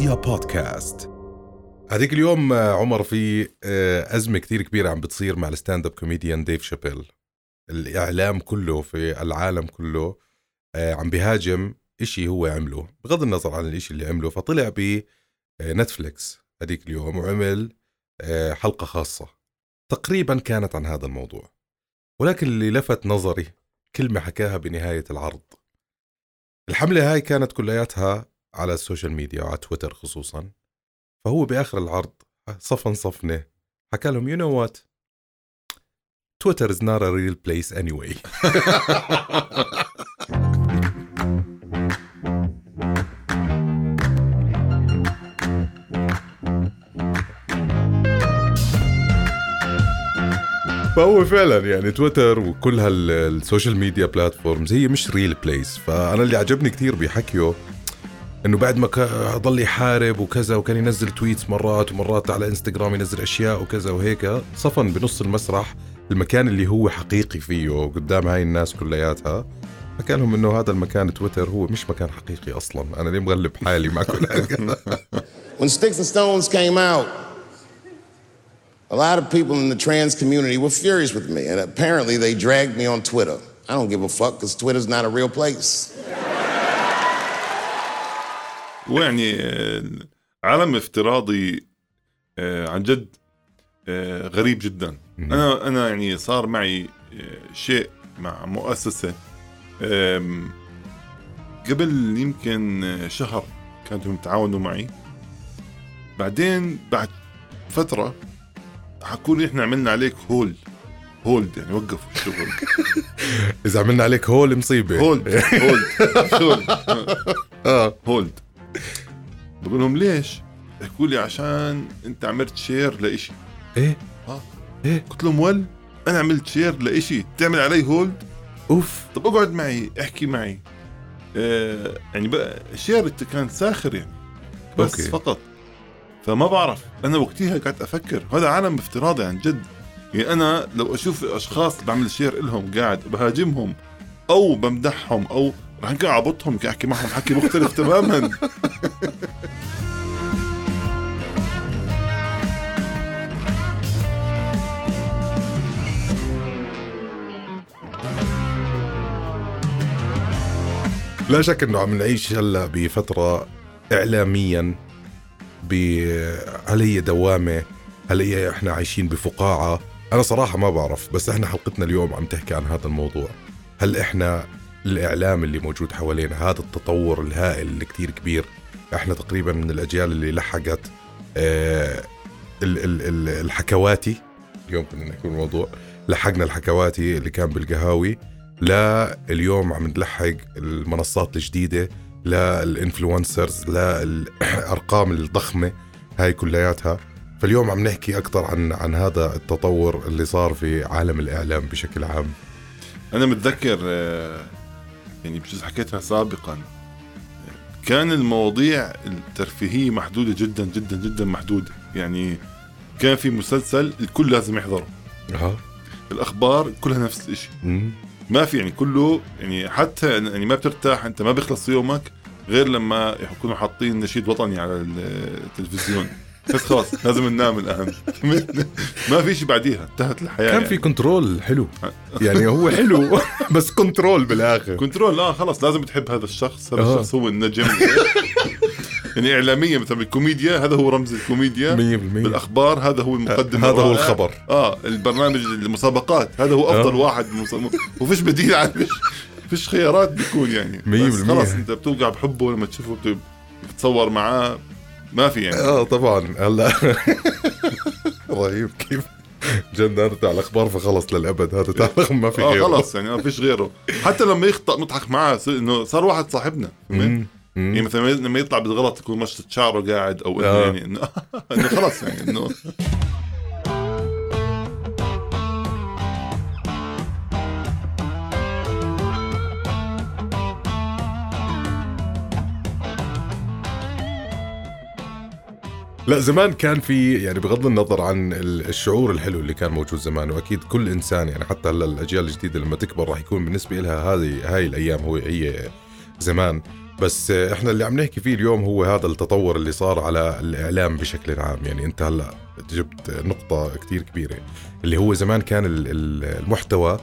رؤيا بودكاست. هذيك اليوم آه، عمر في آه، أزمة كتير كبيرة عم بتصير مع ال stand-up comedian ديف شابيل الإعلام كله في العالم كله آه، عم بيهاجم إشي هو عمله. بغض النظر عن الإشي اللي عمله فطلع بنتفليكس هذيك اليوم وعمل حلقة خاصة. تقريبا كانت عن هذا الموضوع. ولكن اللي لفت نظري كلمة حكاها بنهاية العرض. الحملة هاي كانت كلياتها على ال social media وعلى تويتر خصوصا. فهو بآخر العرض صفن صفنة حكى لهم you know what Twitter is not a real place anyway فهو فعلا يعني تويتر وكل هال social media platforms هي مش real place فأنا اللي عجبني كثير بحكيه إنه بعد ما ضل يحارب وكذا وكان ينزل تويتس مرات ومرات على انستغرام ينزل أشياء وكذا وهيك صفن بنص المسرح المكان اللي هو حقيقي فيه قدام هاي الناس كلياتها. حكى لهم إنه هذا المكان تويتر هو مش مكان حقيقي أصلا. أنا ليه مغلب حالي مع كل When Sticks and Stones came out a lot of people in the trans community were furious with me and apparently they dragged me on Twitter. I don't give a fuck because Twitter's not a real place. ويعني آه، عالم افتراضي آه، عن جد آه، غريب جدا. أنا أنا يعني صار معي شيء مع مؤسسة قبل يمكن شهر كانوا يتعاونوا معي. بعدين بعد فترة حكوا لي إحنا عملنا عليك hold hold يعني وقفوا الشغل. إذا عملنا عليك hold مصيبة. hold hold hold hold. بقول لهم ليش؟ يحكوا لي عشان انت عملت share لإشي. إيه؟ آه. إيه؟ قلت لهم ول أنا عملت share لإشي. تعمل علي hold off. طب اقعد معي احكي معي. آه يعني بقى share كان ساخر يعني. بس okay. فقط. فما بعرف. أنا وقتها قعدت أفكر. هذا عالم افتراضي عن جد. يعني أنا لو أشوف أشخاص بعمل share لهم قاعد بهاجمهم أو بمدحهم أو رح نكون عبطهم أحكي معهم حكي مختلف تماما. لا شك إنه عم نعيش هلأ بفترة اعلاميا هل هي دوامة؟ هل هي إحنا عايشين بفقاعة؟ أنا صراحة ما بعرف بس إحنا حلقتنا اليوم عم تحكي عن هذا الموضوع. هل إحنا الإعلام اللي موجود حوالينا هذا التطور الهائل اللي كتير كبير إحنا تقريبا من الأجيال اللي لحقت آه الحكواتي اليوم كنا نحكي الموضوع لحقنا الحكواتي اللي كان بالقهاوي لا اليوم عم نلحق المنصات الجديدة للانفلونسرز للارقام الضخمة هاي كلياتها. فاليوم عم نحكي أكثر عن عن هذا التطور اللي صار في عالم الإعلام بشكل عام. أنا متذكر آه، يعني بجوز حكيتها سابقا كان المواضيع الترفيهية محدودة جدا جدا جدا محدودة. يعني كان في مسلسل الكل لازم يحضره. أه. الأخبار كلها نفس الشيء ما في يعني كله يعني حتى يعني ما بترتاح أنت ما بيخلص يومك غير لما يكونوا حاطين نشيد وطني على التلفزيون. بس خلاص لازم ننام الآن. ما في شيء بعديها انتهت الحياة كان يعني. في control حلو. يعني هو حلو بس control بالآخر. control آه خلاص لازم تحب هذا الشخص. هذا الشخص هو النجم. يعني اعلاميا مثلا بالكوميديا هذا هو رمز الكوميديا. 100% بالأخبار هذا هو المقدم هذا هو الخبر. آه البرنامج المسابقات هذا هو أفضل أوه. واحد وفيش بديل عن فيش خيارات بيكون يعني. 100% خلاص انت بتوقع بحبه لما تشوفه بتتصور معاه. ما في يعني. آه طبعا. هلا. رهيب كيف جد هذا تاع الاخبار فخلص للأبد. هذا تاع ما في غيره. آه خلص يعني ما فيش غيره. حتى لما يخطأ نضحك معاه إنه صار واحد صاحبنا يعني مثلا لما يطلع بالغلط يكون مشط شعره قاعد أو انه آه. يعني إنه خلص يعني انه لا زمان كان في يعني بغض النظر عن الشعور الحلو اللي كان موجود زمان وأكيد كل إنسان يعني حتى هلا الأجيال الجديدة لما تكبر راح يكون بالنسبة لها هذه هاي الأيام هو هي زمان. بس إحنا اللي عم نحكي فيه اليوم هو هذا التطور اللي صار على الإعلام بشكل عام. يعني أنت هلا جبت نقطة كتير كبيرة اللي هو زمان كان المحتوى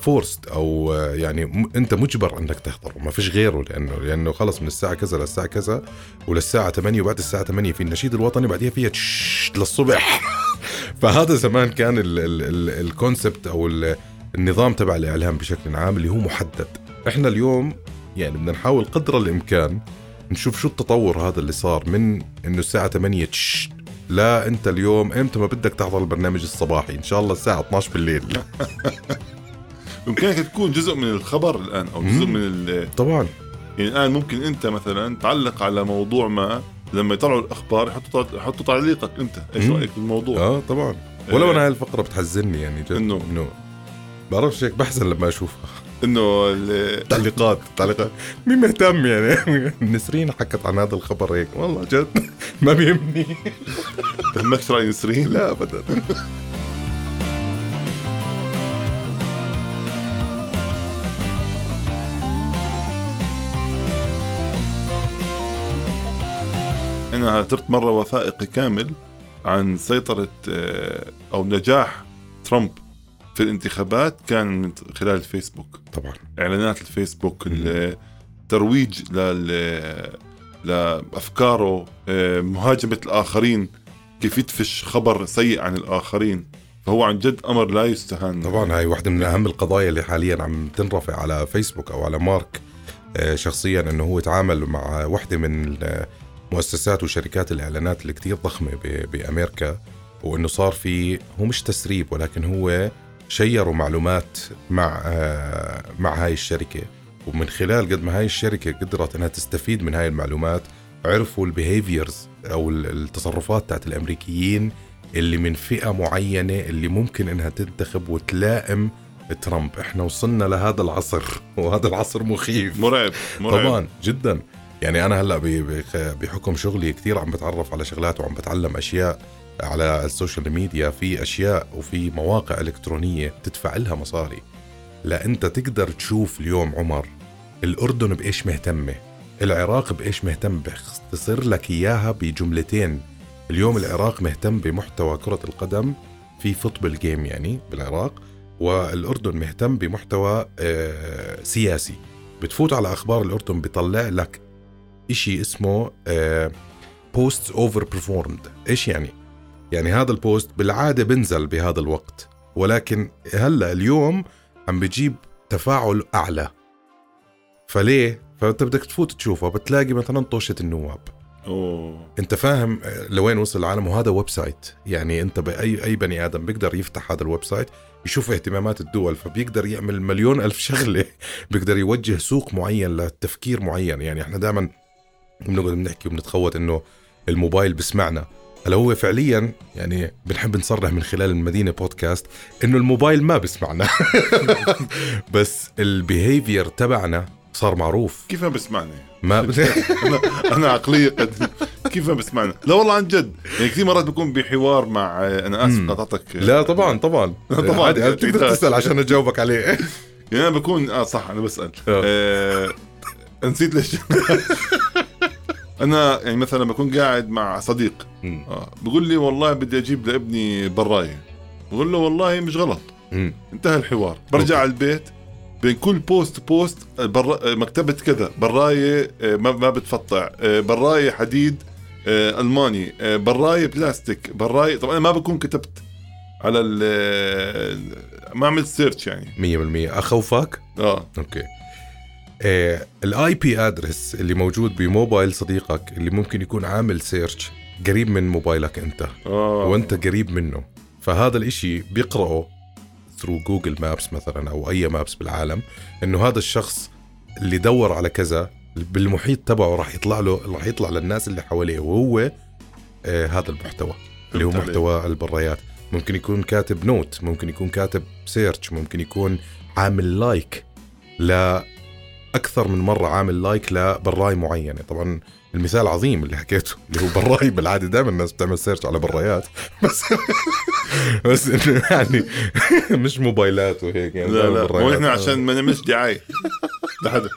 فورست أو يعني أنت مجبر أنك تحضره ما فيش غيره لأنه لأنه خلص من الساعة كذا للساعة كذا وللساعة 8 وبعد الساعة 8 في النشيد الوطني بعديها فيها للصبح. فهذا زمان كان الكونسبت أو النظام تبع الإعلام بشكل عام اللي هو محدد. إحنا اليوم يعني بدنا نحاول قدر الإمكان نشوف شو التطور هذا اللي صار من إنه الساعة 8 تش لا أنت اليوم إمتى ما بدك تحضر البرنامج الصباحي؟ إن شاء الله الساعة 12 بالليل. يمكنك تكون جزء من الخبر الآن أو جزء من طبعا. يعني الآن ممكن أنت مثلا تعلق على موضوع ما لما يطلعوا الأخبار يحطوا يحطوا تعليقك أنت. إيش رأيك بالموضوع آه طبعا. ولو أنا هاي الفقرة بتحزني يعني جد. إنه. إنه بعرفش هيك بحزن لما أشوفها. إنه التعليقات التعليقات مين مهتم يعني؟ نسرين حكت عن هذا الخبر هيك. والله جد. ما بيهمني. بهمكش رأي نسرين. لا ابدا. أنا حضرت مرة وثائقي كامل عن سيطرة آه، أو نجاح ترامب في الانتخابات كان من خلال الفيسبوك. طبعا. إعلانات الفيسبوك الترويج لل لأفكاره آه، مهاجمة الآخرين كيف يدفش خبر سيء عن الآخرين. فهو عن جد أمر لا يستهان. طبعا هاي واحدة من أهم القضايا اللي حاليا عم تنرفع على فيسبوك أو على مارك آه، شخصيا إنه هو يتعامل مع وحده من مؤسسات وشركات الإعلانات اللي كتير ضخمة بأمريكا وإنه صار في هو مش تسريب ولكن هو شيروا معلومات مع آه، مع هاي الشركة. ومن خلال قد ما هاي الشركة قدرت إنها تستفيد من هاي المعلومات عرفوا البيهيفيرز أو التصرفات تاعت الأمريكيين اللي من فئة معينة اللي ممكن إنها تنتخب وتلائم ترامب. إحنا وصلنا لهذا العصر وهذا العصر مخيف. مرعب, مرعب. طبعا جدا. يعني أنا هلأ بحكم شغلي كثير عم بتعرف على شغلات وعم بتعلم أشياء على ال social media في أشياء وفي مواقع إلكترونية تدفع لها مصاري. لا انت تقدر تشوف اليوم عمر الأردن بإيش مهتمة العراق بإيش مهتم بختصر لك إياها بجملتين. اليوم العراق مهتم بمحتوى كرة القدم في football game يعني بالعراق والأردن مهتم بمحتوى آه، سياسي. بتفوت على أخبار الأردن بيطلع لك إشي اسمه post overperformed إيش يعني؟ يعني هذا ال post بالعادة بنزل بهذا الوقت ولكن هلأ اليوم عم بجيب تفاعل أعلى. فليه؟ فأنت بدك تفوت تشوفه بتلاقي مثلا طوشة النواب. أوه. أنت فاهم لوين وصل العالم؟ وهذا website. يعني أنت بأي أي بني آدم بيقدر يفتح هذا ال website يشوف اهتمامات الدول فبيقدر يعمل مليون ألف شغلة. بيقدر يوجه سوق معين لتفكير معين. يعني إحنا دائما بنقعد بنحكي وبنتخوت إنه الموبايل بسمعنا. هلا هو فعليا يعني بنحب نصرح من خلال المدينة بودكاست إنه الموبايل ما بسمعنا. بس ال behavior تبعنا صار معروف. كيف ما بسمعني؟ ما أنا أنا عقلية قد كيف ما بسمعنا؟ لا والله عن جد. يعني كثير مرات بكون بحوار مع أنا آسف قطعتك. لا طبعا طبعا. طبعا عادي تقدر تسأل عشان أجاوبك عليه. يعني أنا بكون آه صح أنا بسأل. آه نسيت ليش أنا يعني مثلا بكون قاعد مع صديق آه بقول لي والله بدي أجيب لابني براية. بقول له والله مش غلط. مم. انتهى الحوار. برجع على البيت بين كل post post بر... مكتبة كذا براية آه، ما, ما بتقطع آه، براية حديد آه، ألماني براية بلاستيك براية طبعا أنا ما بكون كتبت على ال ما عملت search يعني. 100% اخوفك آه. okay. ال IP address اللي موجود بموبايل صديقك اللي ممكن يكون عامل search قريب من موبايلك انت آه. وانت قريب منه. فهذا الإشي بيقرأه through Google Maps مثلا أو أي maps بالعالم إنه هذا الشخص اللي دور على كذا بالمحيط تبعه راح يطلع له راح يطلع للناس اللي حواليه وهو آه هذا المحتوى اللي هو محتوى البرايات ممكن يكون كاتب note ممكن يكون كاتب search ممكن يكون عامل like ل أكثر من مرة عامل like لبراية معينة طبعا المثال عظيم اللي حكيته اللي هو براي بالعادة دائما الناس بتعمل search على برايات بس بس إنه يعني مش موبايلات وهيك يعني لا لا مو إحنا عشان ما نعملش دعاية. لحدا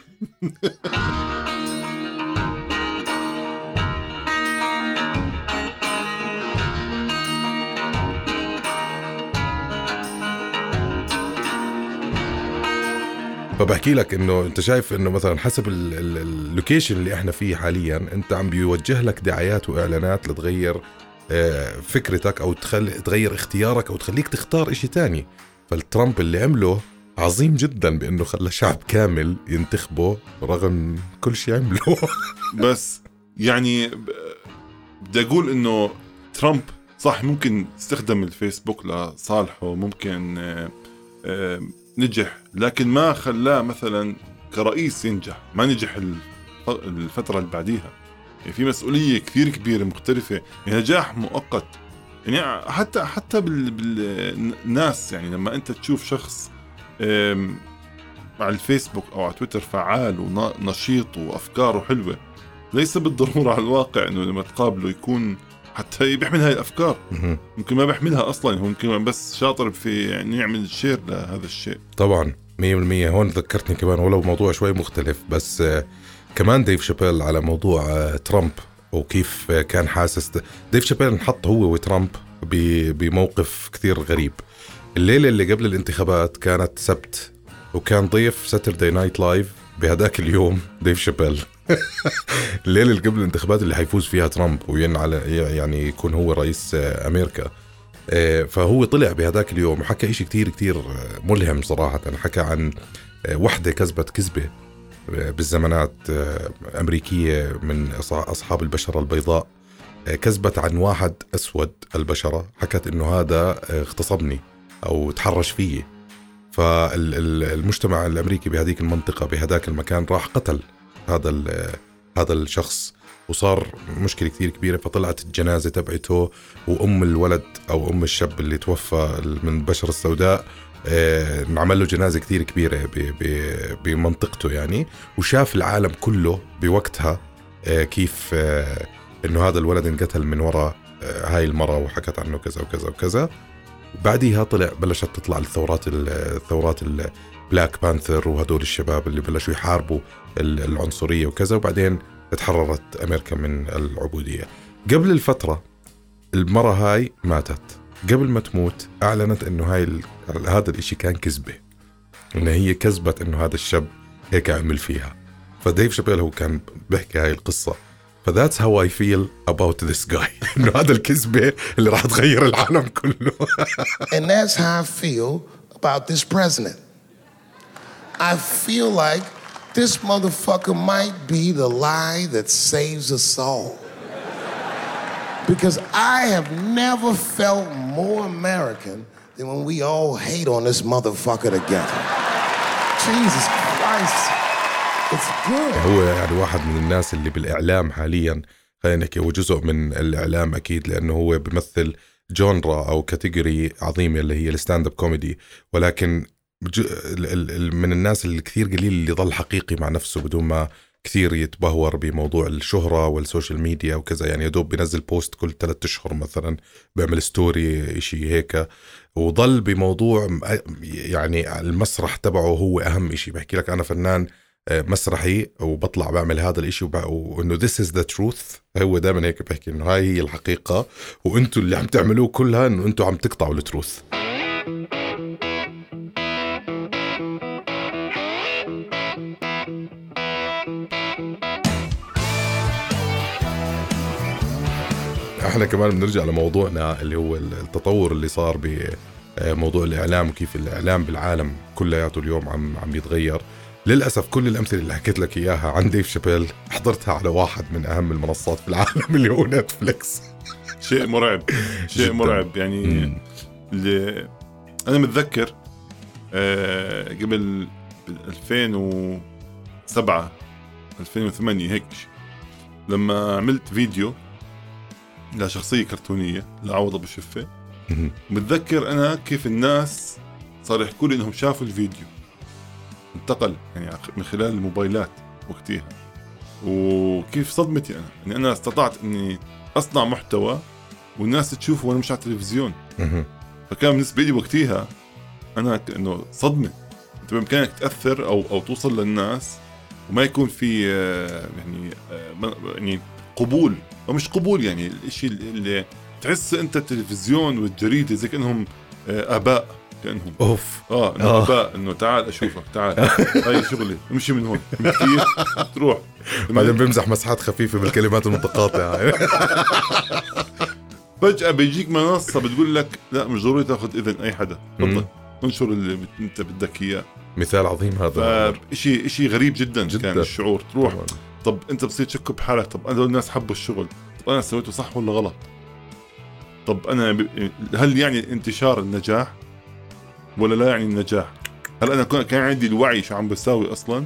فبحكي لك إنه أنت شايف إنه مثلا حسب اللوكيشن اللي إحنا فيه حاليا أنت عم بيوجه لك دعايات وإعلانات لتغير آه، فكرتك أو تخلي تغير اختيارك أو تخليك تختار إشي تاني. فالترامب اللي عمله عظيم جدا بإنه خلى شعب كامل ينتخبه رغم كل شيء عمله. بس يعني بدي أقول إنه ترامب صح ممكن استخدم الفيسبوك لصالحه ممكن آه، آه، نجح لكن ما خلاه مثلا كرئيس ينجح ما نجح الفترة اللي بعديها. يعني في مسؤولية كثير كبيرة مختلفة يعني نجاح مؤقت. يعني حتى حتى بالناس يعني لما أنت تشوف شخص على الفيسبوك أو على تويتر فعال ونشيط وأفكاره حلوة ليس بالضرورة على الواقع إنه لما تقابله يكون حتى بيحمل هاي الأفكار. ممكن ما بيحملها أصلا هو ممكن بس شاطر في يعني يعمل شير لهذا الشيء. طبعا 100% هون ذكرتني كمان ولو موضوع شوي مختلف بس آه، كمان ديف شابيل على موضوع آه، ترامب وكيف كان حاسس. ديف شابيل انحط هو وترامب بموقف كثير غريب. الليلة اللي قبل الانتخابات كانت سبت وكان ضيف Saturday Night Live بهداك اليوم ديف شابيل. الليلة اللي قبل الانتخابات اللي حيفوز فيها ترامب وين على يعني يكون هو رئيس أمريكا. آه، فهو طلع بهداك اليوم وحكى إشي كتير كتير ملهم صراحة. حكى عن آه، وحدة كسبت كذبة آه، بالزمانات أمريكية من أصحاب البشرة البيضاء. كذبت عن واحد أسود البشرة. حكت إنه هذا اغتصبني أو تحرش فيي. فالمجتمع الأمريكي بهذيك المنطقة بهداك المكان راح قتل. هذا هذا الشخص وصار مشكلة كثير كبيرة فطلعت الجنازة تبعته وأم الولد أو أم الشاب اللي توفى من البشره السوداء آه، عمل له جنازة كثير كبيرة بمنطقته يعني وشاف العالم كله بوقتها آه، كيف آه، إنه هذا الولد انقتل من وراء هاي المرة وحكت عنه كذا وكذا وكذا. بعديها طلع بلشت تطلع الثورات الثورات ال Black Panther وهدول الشباب اللي بلشوا يحاربوا العنصرية وكذا وبعدين تحررت أمريكا من العبودية. قبل الفترة المرة هاي ماتت. قبل ما تموت أعلنت أنه هاي هذا الإشي كان كذبة. أنه هي كذبت أنه هذا الشاب هيك عمل فيها. فديف شابيل هو كان بيحكي هاي القصة. ف that's how I feel about this guy إنه هذا الكذبة اللي راح تغير العالم كله. And that's how I feel about this president. I feel like this motherfucker might be the lie that saves us all. Because I have never felt more American than when we all hate on this motherfucker together. Jesus Christ. It's good. هو يعني واحد من الناس اللي بالإعلام حاليا خلينا نحكي هو جزء من الإعلام أكيد لأنه هو بيمثل جونرا أو كاتيجوري عظيمة اللي هي الستاند اب كوميدي ولكن من الناس الكثير قليل اللي ظل حقيقي مع نفسه بدون ما كثير يتبهور بموضوع الشهرة وال social media وكذا. يعني يدوب بينزل post كل ثلاثة أشهر مثلا بيعمل story إشي هيك. وظل بموضوع يعني المسرح تبعه هو أهم إشي. بحكي لك أنا فنان آه، مسرحي وبطلع بعمل هذا الإشي وإنه this is the truth. هو دائما هيك بحكي إنه هاي هي الحقيقة. وإنتوا اللي عم تعملوه كلها إنه إنتوا عم تقطعوا التروث إحنا كمان بنرجع لموضوعنا اللي هو التطور اللي صار بموضوع الإعلام وكيف الإعلام بالعالم كلياته اليوم عم عم يتغير. للأسف كل الأمثلة اللي حكيت لك إياها عن ديف شابيل حضرتها على واحد من أهم المنصات في العالم اللي هو نتفليكس. شيء مرعب شيء مرعب. يعني اللي أنا متذكر آه قبل 2007 2008 هيك لما عملت فيديو لشخصية كرتونية لعوض أبو شفة متذكر أنا كيف الناس صار يحكوا لي إنهم شافوا الفيديو. انتقل يعني من خلال الموبايلات وقتها. وكيف صدمتي أنا؟ يعني أنا استطعت إني أصنع محتوى والناس تشوفه وأنا مش على التلفزيون. فكان بالنسبة لي وقتها أنا كأنه صدمة. أنت بإمكانك تأثر أو أو توصل للناس وما يكون في آه، يعني آه، يعني قبول أو مش قبول يعني الشيء اللي تحس أنت التلفزيون والجريدة زي كأنهم آه، آباء كأنهم. أوف. آه إنه آه. غباء إنه تعال أشوفك تعال. هاي شغلي امشي من هون كثير تروح. بعدين بمزح مسحات خفيفة بالكلمات المتقاطعة. فجأة بيجيك منصة بتقول لك لا مش ضروري تاخذ إذن أي حدا. تفضل. انشر اللي بت- أنت بدك إياه. مثال عظيم هذا. فشيء شيء غريب جدا, جداً. كان الشعور تروح. طبعاً. طب انت بتصير تشك بحالك طب أنا الناس حبوا الشغل طب أنا سويته صح ولا غلط؟ طب أنا ب... هل يعني انتشار النجاح ولا لا يعني النجاح؟ هل أنا كان عندي الوعي شو عم بساوي أصلا.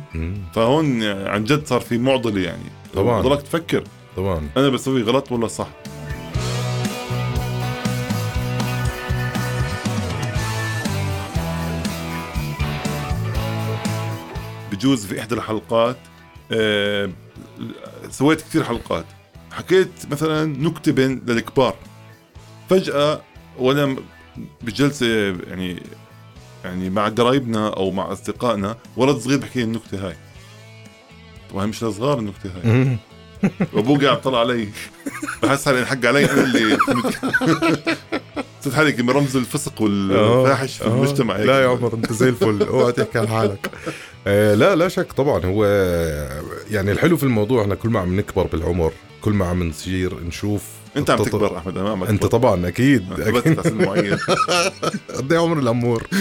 فهون عن جد صار في معضلة يعني. طبعاً. ضلك تفكر. طبعا. أنا بسوي غلط ولا صح؟ بجوز في إحدى الحلقات آه، سويت كثير حلقات حكيت مثلا نكتة بين للكبار فجأة وأنا بجلسة يعني يعني مع قرايبنا أو مع أصدقائنا ولد صغير بحكي لي النكتة هاي طبعا مش لصغار النكتة هاي. وأبوه قاعد طلع علي بحس حالي انحق علي أنا اللي صرت حالي رمز الفسق والفاحش في. المجتمع هيك. لا يا عمر أنت زي الفل أوعى تحكي عن حالك آه لا لا شك طبعا. هو يعني الحلو في الموضوع إحنا كل ما عم نكبر بالعمر كل ما عم نصير نشوف أنت عم تكبر أحمد عم أنت. طبعا أكيد أكيد. سن معين. قد إيه عمر الأمور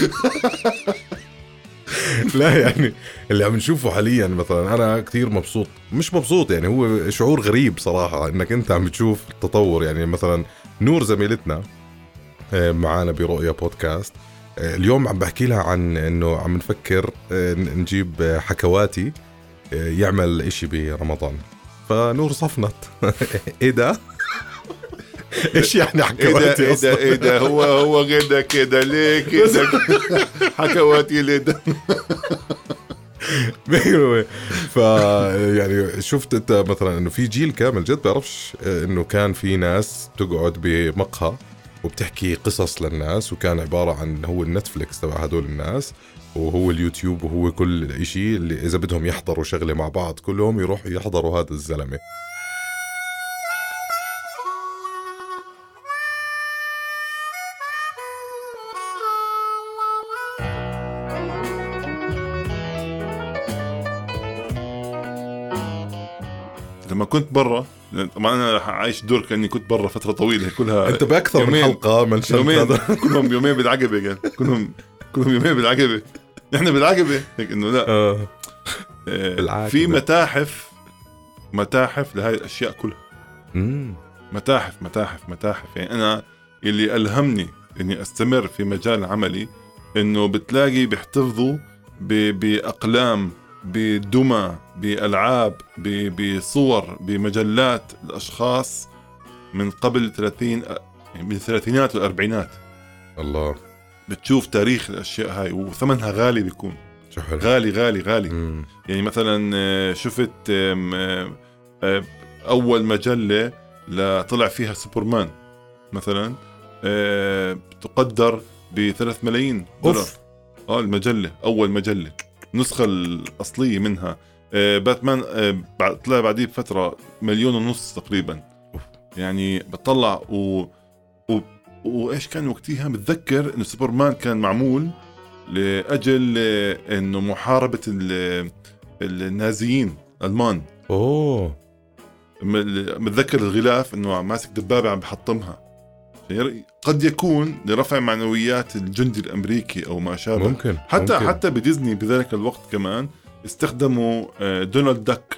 لا يعني اللي عم نشوفه حاليا مثلا أنا كثير مبسوط. مش مبسوط يعني هو شعور غريب صراحة إنك أنت عم بتشوف التطور. يعني مثلا نور زميلتنا آه، معانا برؤيا بودكاست اليوم عم بحكي لها عن إنه عم نفكر آه، نجيب آه، حكواتي آه، يعمل إشي برمضان. فنور صفنت إيه ده؟ إيش يعني حكواتي إيه؟ ده إيه ده هو هو كده كده ليه كده؟ حكواتي ليه ده؟ ف يعني شفت أنت مثلا إنه في جيل كامل جد بيعرفش إنه كان في ناس تقعد بمقهى. وبتحكي قصص للناس وكان عبارة عن هو النتفليكس تبع هدول الناس وهو اليوتيوب وهو كل شيء اللي إذا بدهم يحضروا شغلة مع بعض كلهم يروحوا يحضروا هذا الزلمة. كنت برا. طبعا أنا عايش دور كأني كنت برا فترة طويلة كلها. أنت بأكثر من يومين. حلقة منشنت يومين. هذا. كلهم يومين بالعقبة قال كلهم كلهم يومين بالعقبة. نحن بالعقبة. هيك إنه لا. آه. آه، في. متاحف. متاحف لهي الأشياء كلها. مم. متاحف متاحف متاحف. يعني أنا اللي ألهمني إني أستمر في مجال عملي إنه بتلاقي بيحتفظوا بأقلام بدمى بألعاب ب- بصور بمجلات الأشخاص من قبل 30 يعني من الثلاثينات والأربعينات. الله. بتشوف تاريخ الأشياء هاي وثمنها غالي بيكون. شو حلو. غالي غالي غالي. مم. يعني مثلا آه، شفت آه، آه، أول مجلة لا طلع فيها سوبرمان مثلا تقدر ب 3 ملايين دولار. آه المجلة أول مجلة. النسخة الأصلية منها. آه، باتمان آه، طلع بعديه بفترة مليون ونص تقريبا. يعني بطلع و... و... وإيش كان وقتها؟ بتذكر إنه سوبرمان كان معمول لأجل آه، إنه محاربة ال... النازيين المان أوه. متذكر الغلاف إنه ماسك دبابة عم بحطمها. قد يكون لرفع معنويات الجندي الأمريكي أو ما شابه ممكن حتى ممكن. حتى بديزني بذلك الوقت كمان استخدموا آه، دونالد داك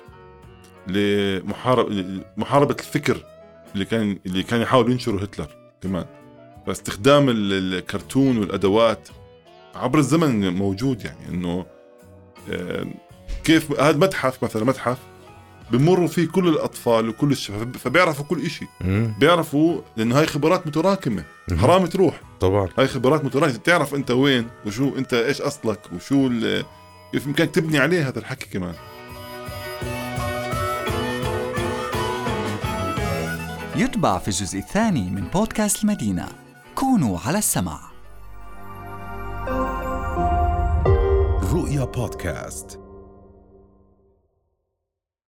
محاربة الفكر اللي كان اللي كان يحاول ينشره هتلر كمان فاستخدام ال- الكرتون والأدوات عبر الزمن موجود يعني إنه آه، كيف هذا متحف مثلا متحف بمروا فيه كل الأطفال وكل الشباب فبيعرفوا كل إشي. مم. بيعرفوا لأنه هاي خبرات متراكمة. حرام تروح. طبعا. هاي خبرات متراكمة. تعرف أنت وين وشو أنت إيش أصلك وشو ال- كيف بامكانك تبني عليه هذا الحكي كمان. يتبع في الجزء الثاني من بودكاست المدينة. كونوا على السمع. رؤيا بودكاست.